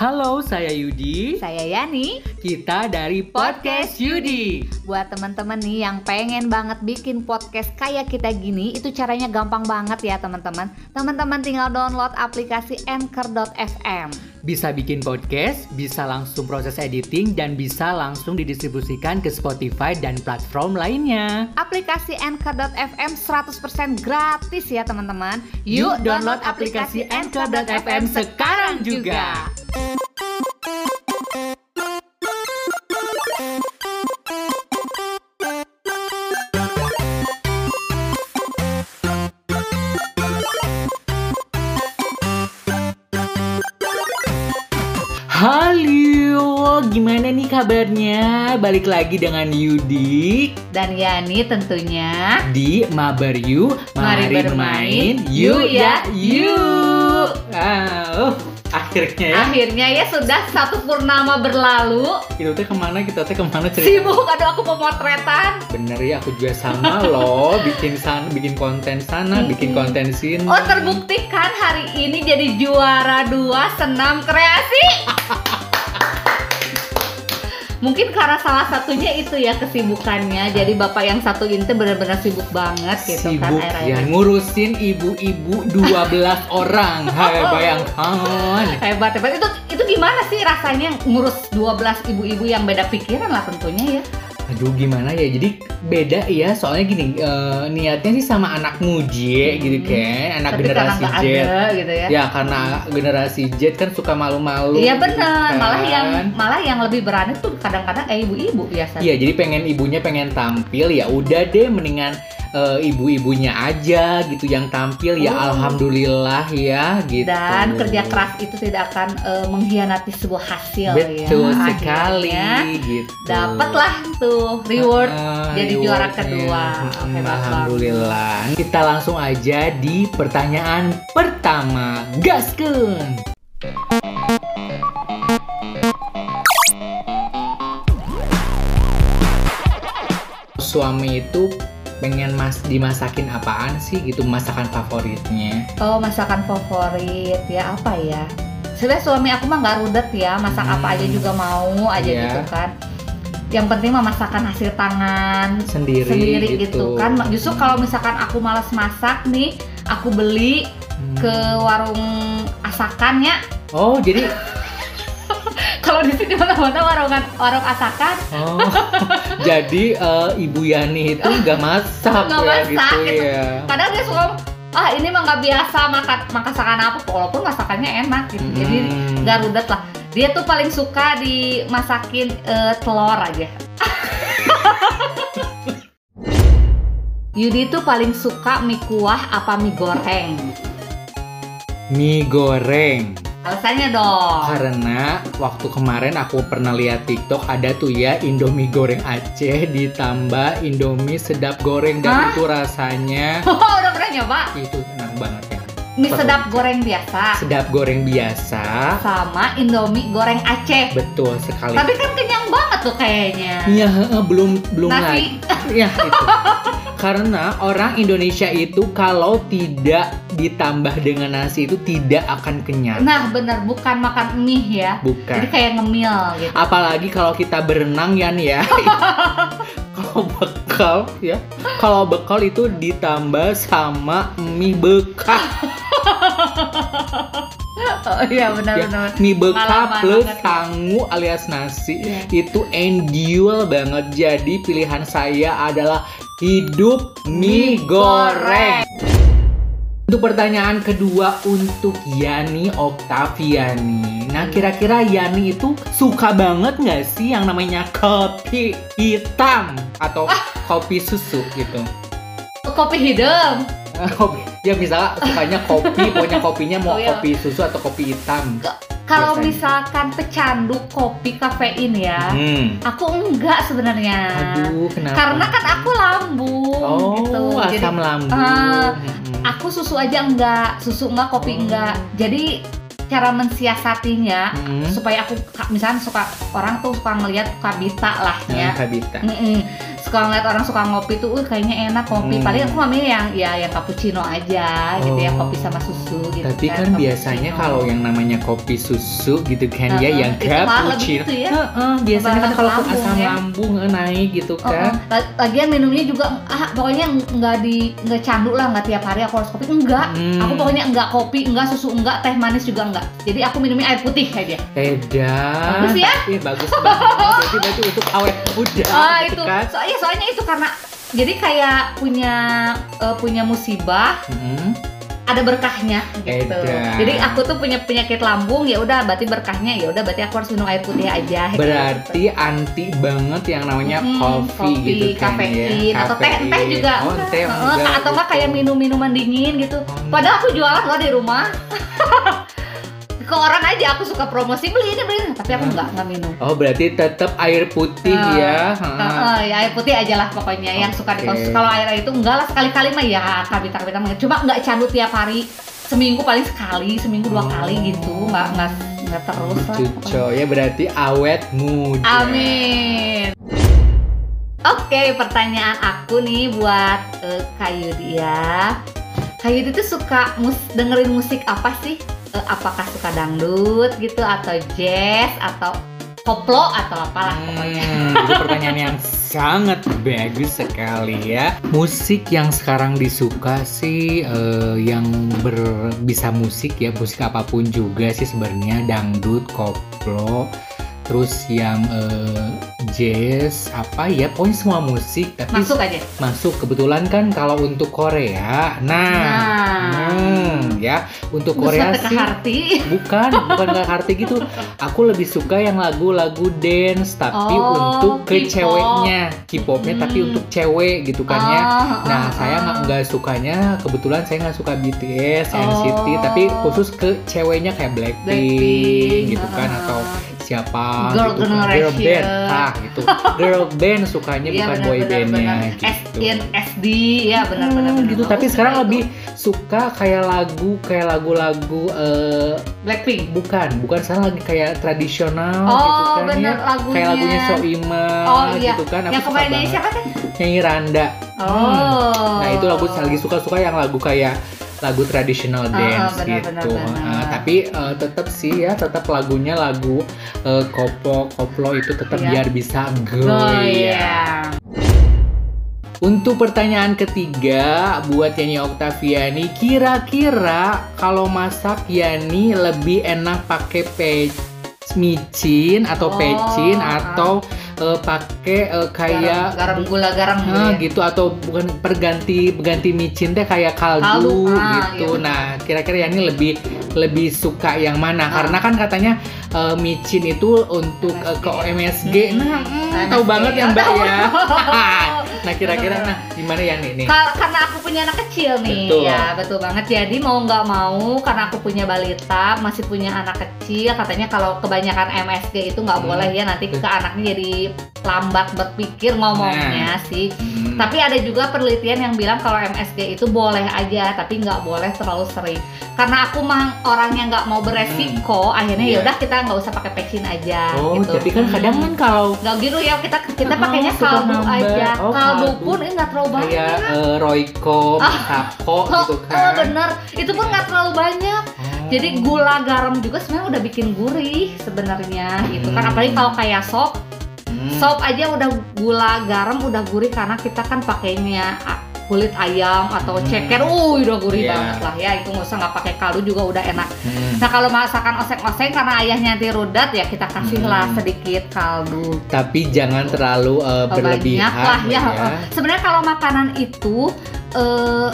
Halo, saya Yudi. Saya Yani. Kita dari Podcast Yudi. Buat teman-teman nih yang pengen banget bikin podcast kayak kita gini, itu caranya gampang banget ya teman-teman. Teman-teman tinggal download aplikasi Anchor.fm. Bisa bikin podcast, bisa langsung proses editing, dan bisa langsung didistribusikan ke Spotify dan platform lainnya. Aplikasi Anchor.fm 100% gratis ya teman-teman. Yuk download aplikasi Anchor.fm sekarang juga. Halo, kabarnya? Balik lagi dengan Yudi Dan Yani tentunya. di Mabar You. Mari bermain, yuk yuk ya, yuk. Ah, oh, akhirnya ya. Akhirnya ya sudah satu purnama berlalu. Kita teh ke mana? Kita teh ke mana cerita? Sibuk, aduh aku pemotretan. Bener ya, aku juga sama loh. Bikin sana, bikin konten sana, bikin konten sini. Oh terbuktikan hari ini jadi juara dua senam kreasi. Mungkin karena salah satunya itu ya kesibukannya. Jadi bapak yang satu ini benar-benar sibuk banget gitu kan Sibuk akhir-akhir ya ini. ngurusin ibu-ibu 12 orang. Hai bayangkan. Hebat hebat itu itu gimana sih rasanya ngurus 12 ibu-ibu yang beda pikiran lah tentunya ya. Aduh gimana ya, jadi beda ya soalnya gini, eh, niatnya sih sama anak muji gitu kan, anak Hmm. Tapi generasi Z. ada gitu ya. Ya karena generasi Z kan suka malu-malu. Iya gitu benar, kan. malah yang malah yang lebih berani tuh kadang-kadang eh ibu-ibu biasanya. Iya, jadi pengen ibunya pengen tampil ya udah deh mendingan eh, ibu-ibunya aja gitu yang tampil ya Oh. alhamdulillah ya gitu. Dan kerja keras itu tidak akan eh, mengkhianati sebuah hasil Betul ya. sekali Akhirnya gitu. Dapatlah tuh reward Ah, jadi juara kedua. Hmm, Hebat banget. Alhamdulillah. Kita langsung aja di pertanyaan pertama. Gaskeun. Suami itu pengen mas dimasakin apaan sih gitu masakan favoritnya? Oh masakan favorit ya apa ya? Sebenarnya suami aku mah nggak rudet ya, masak Hmm. apa aja juga mau aja Iya. gitu kan. Yang penting mah masakan hasil tangan Sendiri, sendiri gitu. kan. Justru kalau misalkan aku malas masak nih, aku beli Hmm. ke warung asakannya. Oh jadi Kalau di sini mana-mana warungan warung asakan oh jadi eh, Ibu Yani itu nggak masak Nggak ya masak, gitu gitu. ya. kadang dia suka ah ini mah nggak biasa makan masakan apa walaupun masakannya enak gitu jadi Hmm. nggak rudet lah dia tuh paling suka dimasakin eh, telur aja Yudi tuh paling suka mie kuah apa mie goreng Mie goreng. Alasannya dong Karena waktu kemarin aku pernah lihat TikTok ada tuh ya Indomie goreng Aceh ditambah Indomie sedap goreng dan Hah? itu rasanya oh, udah pernah nyoba itu enak banget ya. mie sedap goreng biasa Sedap goreng biasa. sama Indomie goreng Aceh Betul sekali. tapi kan kenyang banget tuh kayaknya Iya, belum belum Nasi. lagi. Ya, itu. Karena orang Indonesia itu kalau tidak ditambah dengan nasi itu tidak akan kenyang. Nah bener bukan makan mie ya Bukan. Jadi kayak ngemil gitu apalagi kalau kita berenang ya nih ya kalau bekal ya kalau bekal itu ditambah sama mie bekal Oh iya ya, benar-benar mie bekal Pengalaman plus banget ya. sangu alias nasi Iya. itu endul banget jadi pilihan saya adalah hidup mie, Mie goreng untuk pertanyaan kedua untuk Yani Oktaviani. Nah, kira-kira Yani itu suka banget nggak sih yang namanya kopi hitam atau kopi susu gitu? Kopi hidung Kopi, ya misalnya sukanya kopi, pokoknya kopinya mau Oh, iya. kopi susu atau kopi hitam. Kalau misalkan pecandu kopi kafein ya Hmm. Aku enggak sebenarnya Aduh, kenapa? Karena kan aku lambung oh, gitu Jadi asam lambung. Ah, Mm-mm. aku susu aja enggak Susu enggak, kopi Oh. enggak Jadi cara mensiasatinya Mm-mm. supaya aku misalnya suka orang tuh suka ngelihat kabita lah Nah, ya Kabita. Mm-mm. Suka ngeliat orang suka ngopi tuh, uh kayaknya enak kopi. Hmm. Paling aku mamanya yang ya yang cappuccino aja gitu ya, Oh. kopi sama susu gitu. Tapi kan biasanya cappuccino. kalau yang namanya kopi susu gitu kan ya Heeh, yang cappuccino. gitu ya. Heeh, biasanya kan kalau lambung asam ya. lambung eh, naik gitu Oh, kan. oh. La- Lagian minumnya juga ah pokoknya nggak di nggak candu lah nggak tiap hari aku harus kopi enggak. Hmm. Aku pokoknya enggak kopi, enggak susu, enggak teh manis juga enggak. Jadi aku minumnya air putih aja. Edan. Bagus ya? Iya bagus banget. Berarti untuk awet muda Ah gitu itu. kan. Soalnya soalnya itu karena jadi kayak punya eh, punya musibah Hmm. ada berkahnya gitu. Edan. Jadi aku tuh punya penyakit lambung ya udah berarti berkahnya ya udah berarti aku harus minum air putih aja. gitu. Berarti anti banget yang namanya Mm, coffee, gitu kan kafein, ya. atau teh teh juga. Oh, teh enggak atau enggak gitu. kayak minum minuman dingin gitu. Oh, Padahal aku jualan loh di rumah. Ke orang aja aku suka promosi beli ini beli ini, tapi aku nggak nggak minum. Oh berarti tetap air putih Ah, ya. Heeh, ya air putih aja lah pokoknya yang suka dikonsumsi. Kalau air itu enggak lah sekali-kali mah ya kabita-kabita. Cuma nggak candu tiap hari. Seminggu paling sekali, seminggu dua Oh. kali gitu. Nggak nggak nggak terus lah. Cuco ya berarti awet muda. Amin. Oke, pertanyaan aku nih buat eh, Kak Yudi ya. Kak Yudi tuh suka mus dengerin musik apa sih? Eh, apakah suka dangdut gitu atau jazz atau koplo atau apalah pokoknya. Hmm, itu pertanyaan yang sangat bagus sekali ya. Musik yang sekarang disuka sih eh, yang ber, bisa musik ya, musik apa pun juga sih sebenarnya dangdut, koplo, terus yang eh, jazz apa ya, pokoknya semua musik tapi Masuk aja. masuk kebetulan kan kalau untuk Korea. Nah, Nah. hmm, ya untuk Korea sih Harti. Bukan, bukan gak arti gitu. Aku lebih suka yang lagu-lagu dance tapi Oh, untuk ke K-pop. ceweknya, K-popnya tapi Hmm. untuk cewek gitu kan ya. Oh, Nah, oh, saya oh. nggak nggak sukanya kebetulan saya nggak suka BTS, Oh. NCT, tapi khusus ke ceweknya kayak Blackpink, Blackpink gitu kan atau siapa Girl gitu kan. girl Generation. band, ah gitu. Girl band sukanya Iya, bukan benar, boy bandnya gitu. SN, SD ya benar-benar Hmm, gitu. Tapi sekarang itu. lebih suka kayak lagu kayak lagu-lagu eh, Blackpink. bukan, bukan sekarang lagi kayak tradisional Oh, gitu kan bener, ya. lagunya. Kayak lagunya Soima Oh, iya. gitu kan. Yang kemarin siapa teh? Nyanyi Randa. Oh. Nah, itu lagu lagi suka-suka yang lagu kayak lagu traditional Ah, dance benar, gitu. benar, benar. Ah, tapi eh, tetap sih ya, tetap lagunya lagu eh, koplo koplo itu tetap Iya. biar bisa Oh goyang. iya. Untuk pertanyaan ketiga buat Yani Oktaviani, kira-kira kalau masak Yani lebih enak pakai pe micin atau Oh, pecin ah. atau eh, pakai eh, kayak garam, garam gula garam gitu Nah, ya. gitu atau bukan perganti perganti micin teh kayak kaldu, Kaldu, ah, gitu. iya. Nah, kira-kira Yani lebih lebih suka yang mana? Ah. Karena kan katanya eh, micin itu untuk eh, ke OMSG. Hmm. Nah, mm, MSG. tahu banget ya Mbak ya. nah, kira-kira nah gimana ya nih? Ka- karena aku punya anak kecil nih, Betul. ya betul banget. Jadi mau nggak mau, karena aku punya balita, masih punya anak kecil, katanya kalau kebanyakan MSG itu nggak Hmm. boleh ya nanti ke anaknya jadi lambat berpikir ngomongnya Nah. sih. Hmm. Tapi ada juga penelitian yang bilang kalau MSG itu boleh aja, tapi nggak boleh terlalu sering. Karena aku mah orangnya nggak mau beresiko, akhirnya Iya. ya udah kita nggak usah pakai pecin aja. Oh, gitu. tapi kan kadang kan kalau nggak gitu ya kita kita Oh, pakainya kaldu aja. Oh, kaldu kaldu. pun eh nggak terlalu banyak. kayak eh, Royco, Masako gitu Oh, kan. bener, itu pun nggak terlalu banyak. Oh. Jadi gula garam juga sebenarnya udah bikin gurih sebenarnya gitu kan. Hmm. Apalagi kalau kayak sop, Hmm. Sop aja udah gula garam udah gurih karena kita kan pakainya ah, kulit ayam atau Hmm. ceker, uh udah gurih Iya. banget lah ya. Itu nggak usah nggak pakai kaldu juga udah enak. Hmm. Nah kalau masakan oseng-oseng karena ayahnya anti rudat ya kita kasihlah Hmm. sedikit kaldu. Tapi jangan terlalu Oh, berlebihan lah ya. ya. Sebenarnya kalau makanan itu eh,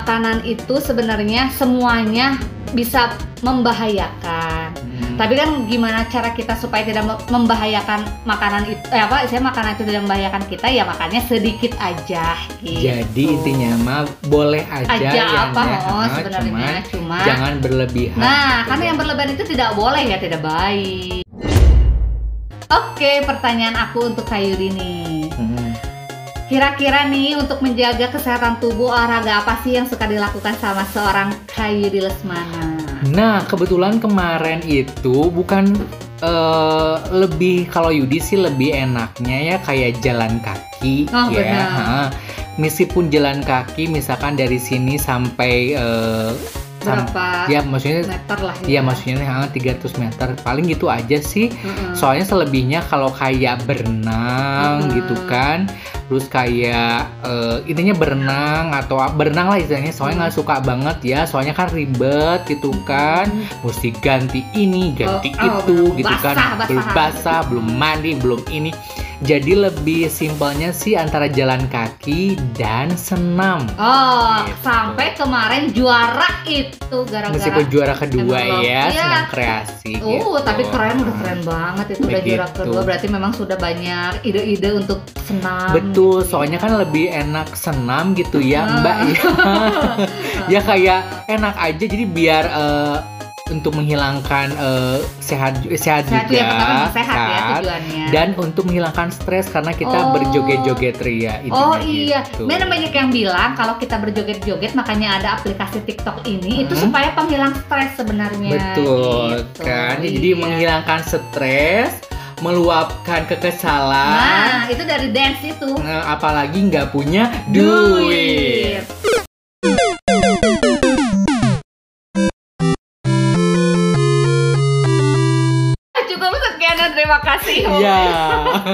makanan itu sebenarnya semuanya bisa membahayakan. Hmm. Tapi kan gimana cara kita supaya tidak mem- membahayakan makanan itu eh apa saya makanan itu tidak membahayakan kita ya makannya sedikit aja gitu. Jadi intinya mah boleh aja, aja yang apa ya, oh sebenarnya cuman cuma jangan berlebihan. Nah, gitu karena ya. yang berlebihan itu tidak boleh ya, tidak baik. Oke, pertanyaan aku untuk Kayudi nih. Hmm. Kira-kira nih untuk menjaga kesehatan tubuh olahraga apa sih yang suka dilakukan sama seorang Kayudi Lesmana? Nah, kebetulan kemarin itu bukan eh, lebih kalau Yudi sih lebih enaknya ya kayak jalan kaki Oh, ya. benar. ha. Meskipun jalan kaki misalkan dari sini sampai eh, sam- berapa ya maksudnya meter lah ya Iya maksudnya ha, 300 meter paling gitu aja sih Mm-mm. soalnya selebihnya kalau kayak berenang Mm-mm. gitu kan terus kayak eh, intinya berenang atau berenang lah istilahnya soalnya nggak suka banget ya soalnya kan ribet gitu kan mesti ganti ini ganti Oh, oh, itu bener. gitu kan Basah, belum basah belum mandi belum ini jadi lebih simpelnya sih antara jalan kaki dan senam Oh, Gitu. sampai kemarin juara itu gara-gara meskipun juara kedua Emang ya iya. senam kreasi Oh, gitu. tapi keren udah keren banget itu udah juara Begitu. kedua berarti memang sudah banyak ide-ide untuk senam. Betul, gitu soalnya ya. kan lebih enak senam gitu ya. Mbak ya. ya kayak enak aja jadi biar eh, untuk menghilangkan eh, sehat sehat, sehat juga ya pertama sehat ya kan. tujuannya. dan untuk menghilangkan stres karena kita Oh. berjoget-joget ria Oh intinya iya, gitu. memang banyak yang bilang kalau kita berjoget-joget makanya ada aplikasi TikTok ini itu Hmm. supaya penghilang stres sebenarnya. Betul Gitu, kan jadi iya. menghilangkan stres meluapkan kekesalan Nah, itu dari dance itu. Nah, apalagi nggak punya duit. Cukup sekian dan terima kasih. Iya.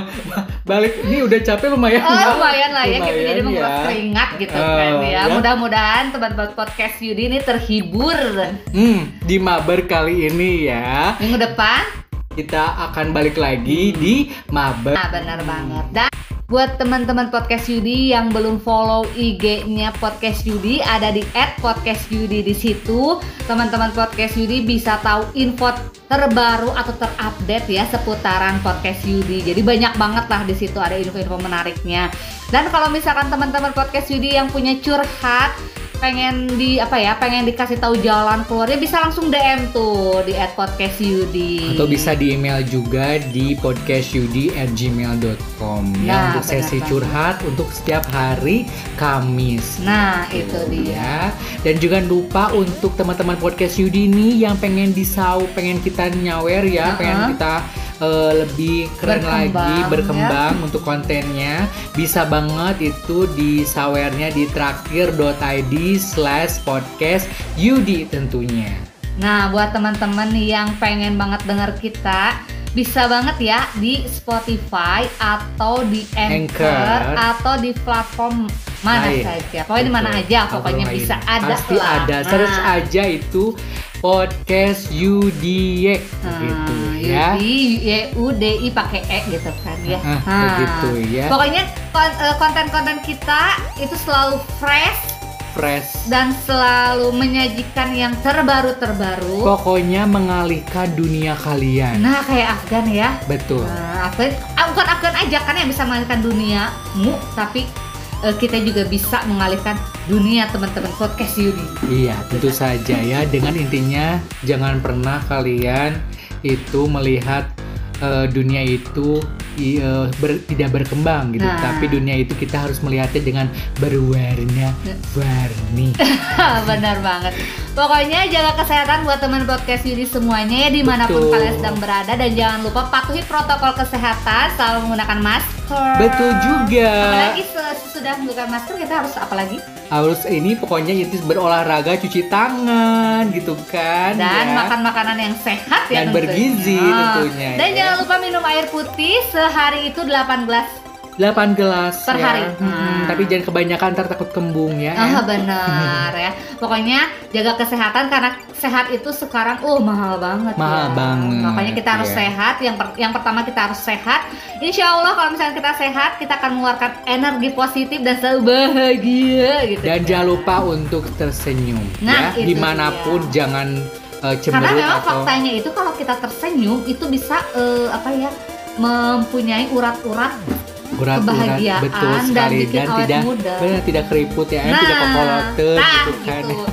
Balik ini udah capek lumayan. Oh, lumayan lah ya kita Lumayan jadi menguras ya. keringat gitu Eh, kan ya. ya. Mudah-mudahan teman-teman podcast Yudi ini terhibur. Hmm, di mabar kali ini ya Minggu depan kita akan balik lagi di mabar. Nah, benar banget. Dan buat teman-teman podcast Yudi yang belum follow IG-nya podcast Yudi ada di @podcastyudi di situ. Teman-teman podcast Yudi bisa tahu info terbaru atau terupdate ya seputaran podcast Yudi. Jadi banyak banget lah di situ ada info-info menariknya. Dan kalau misalkan teman-teman podcast Yudi yang punya curhat pengen di apa ya pengen dikasih tahu jalan keluarnya bisa langsung DM tuh di @podcastyudi Atau bisa di email juga di podcastyudi@gmail.com Nah, ya untuk sesi banget. curhat untuk setiap hari Kamis. Nah, itu dia. ya. Dan juga lupa untuk teman-teman podcast Yudi ini yang pengen disau, pengen kita nyawer ya, Uh-uh. pengen kita eh, lebih keren Berkembang, lagi ya. berkembang untuk kontennya bisa banget itu di sawernya di traktir.id slash podcast Yudi tentunya Nah, buat teman-teman yang pengen banget denger kita, bisa banget ya di Spotify atau di Anchor, Anchor. atau di platform mana Lain. saja. Pokoknya di mana aja, pokoknya bisa ada pasti lah. ada Nah, search aja itu podcast Yudiek gitu Nah, ya Yudi, Y U D I pakai E gitu kan ya. Ah, Nah, begitu ya Pokoknya eh, konten-konten kita itu selalu fresh fresh dan selalu menyajikan yang terbaru-terbaru. Pokoknya mengalihkan dunia kalian. Nah, kayak Afgan ya. Betul. Nah, Afgan, ah, bukan Afgan aja kan yang bisa mengalihkan duniamu, tapi eh, kita juga bisa mengalihkan dunia teman-teman podcast Yudi. Iya, tentu saja ya. Dengan intinya jangan pernah kalian itu melihat eh, dunia itu i- eh, ber- tidak berkembang gitu. Nah. Tapi dunia itu kita harus melihatnya dengan berwarna warni. Benar banget. Pokoknya jaga kesehatan buat teman podcast Yudi semuanya ya di mana pun Betul. kalian sedang berada dan jangan lupa patuhi protokol kesehatan selalu menggunakan masker. Betul juga. Apalagi se- sesudah menggunakan masker kita harus apa lagi? Harus ini pokoknya itu berolahraga, cuci tangan gitu kan. Dan ya. makan makanan yang sehat ya Dan bergizi tentunya, Dan ya. jangan lupa minum air putih sehari itu 8 gelas 8 gelas Per ya. hari. Hmm, Hmm. Tapi jangan kebanyakan ntar takut kembung ya. Ah benar ya. Pokoknya jaga kesehatan karena sehat itu sekarang uh mahal banget. Mahal ya. banget, Makanya kita harus ya. sehat. Yang per- yang pertama kita harus sehat. Insya Allah kalau misalnya kita sehat kita akan mengeluarkan energi positif dan selalu bahagia gitu. Dan jangan lupa untuk tersenyum Nah, ya. Di mana pun jangan uh, Karena memang atau faktanya itu kalau kita tersenyum itu bisa eh, apa ya mempunyai urat-urat urat-urat kebahagiaan betul dan sekali bikin awet tidak muda. benar, tidak keriput ya, tidak kokoloten nah, gitu kan. gitu.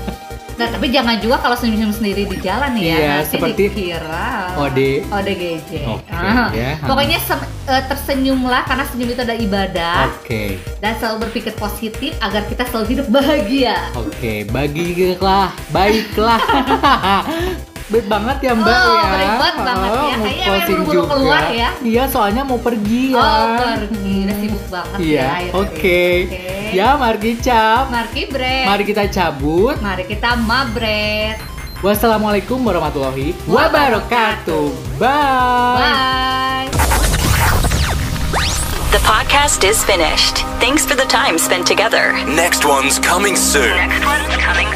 Nah, tapi jangan juga kalau senyum sendiri di jalan ya. Iya, Nanti seperti dikira OD. ODGJ. Oke, Ah. ya. Pokoknya eh, tersenyumlah karena senyum itu adalah ibadah Oke. dan selalu berpikir positif agar kita selalu hidup bahagia. Oke, bagilah, baiklah. Baik banget ya Mbak oh, ya. beribad banget Oh, ya. Kayak pengen closing buru-buru keluar ya? Iya, soalnya mau pergi ya. Oh, pergi. Udah sibuk banget Iya, ya. oke. ini. Oke. Ya, mari cap. Mari bre. Mari kita cabut. Mari kita mabret. Wassalamualaikum warahmatullahi Wabarakatuh. Bye. Bye. The podcast is finished. Thanks for the time spent together. Next one's coming soon. Next one's coming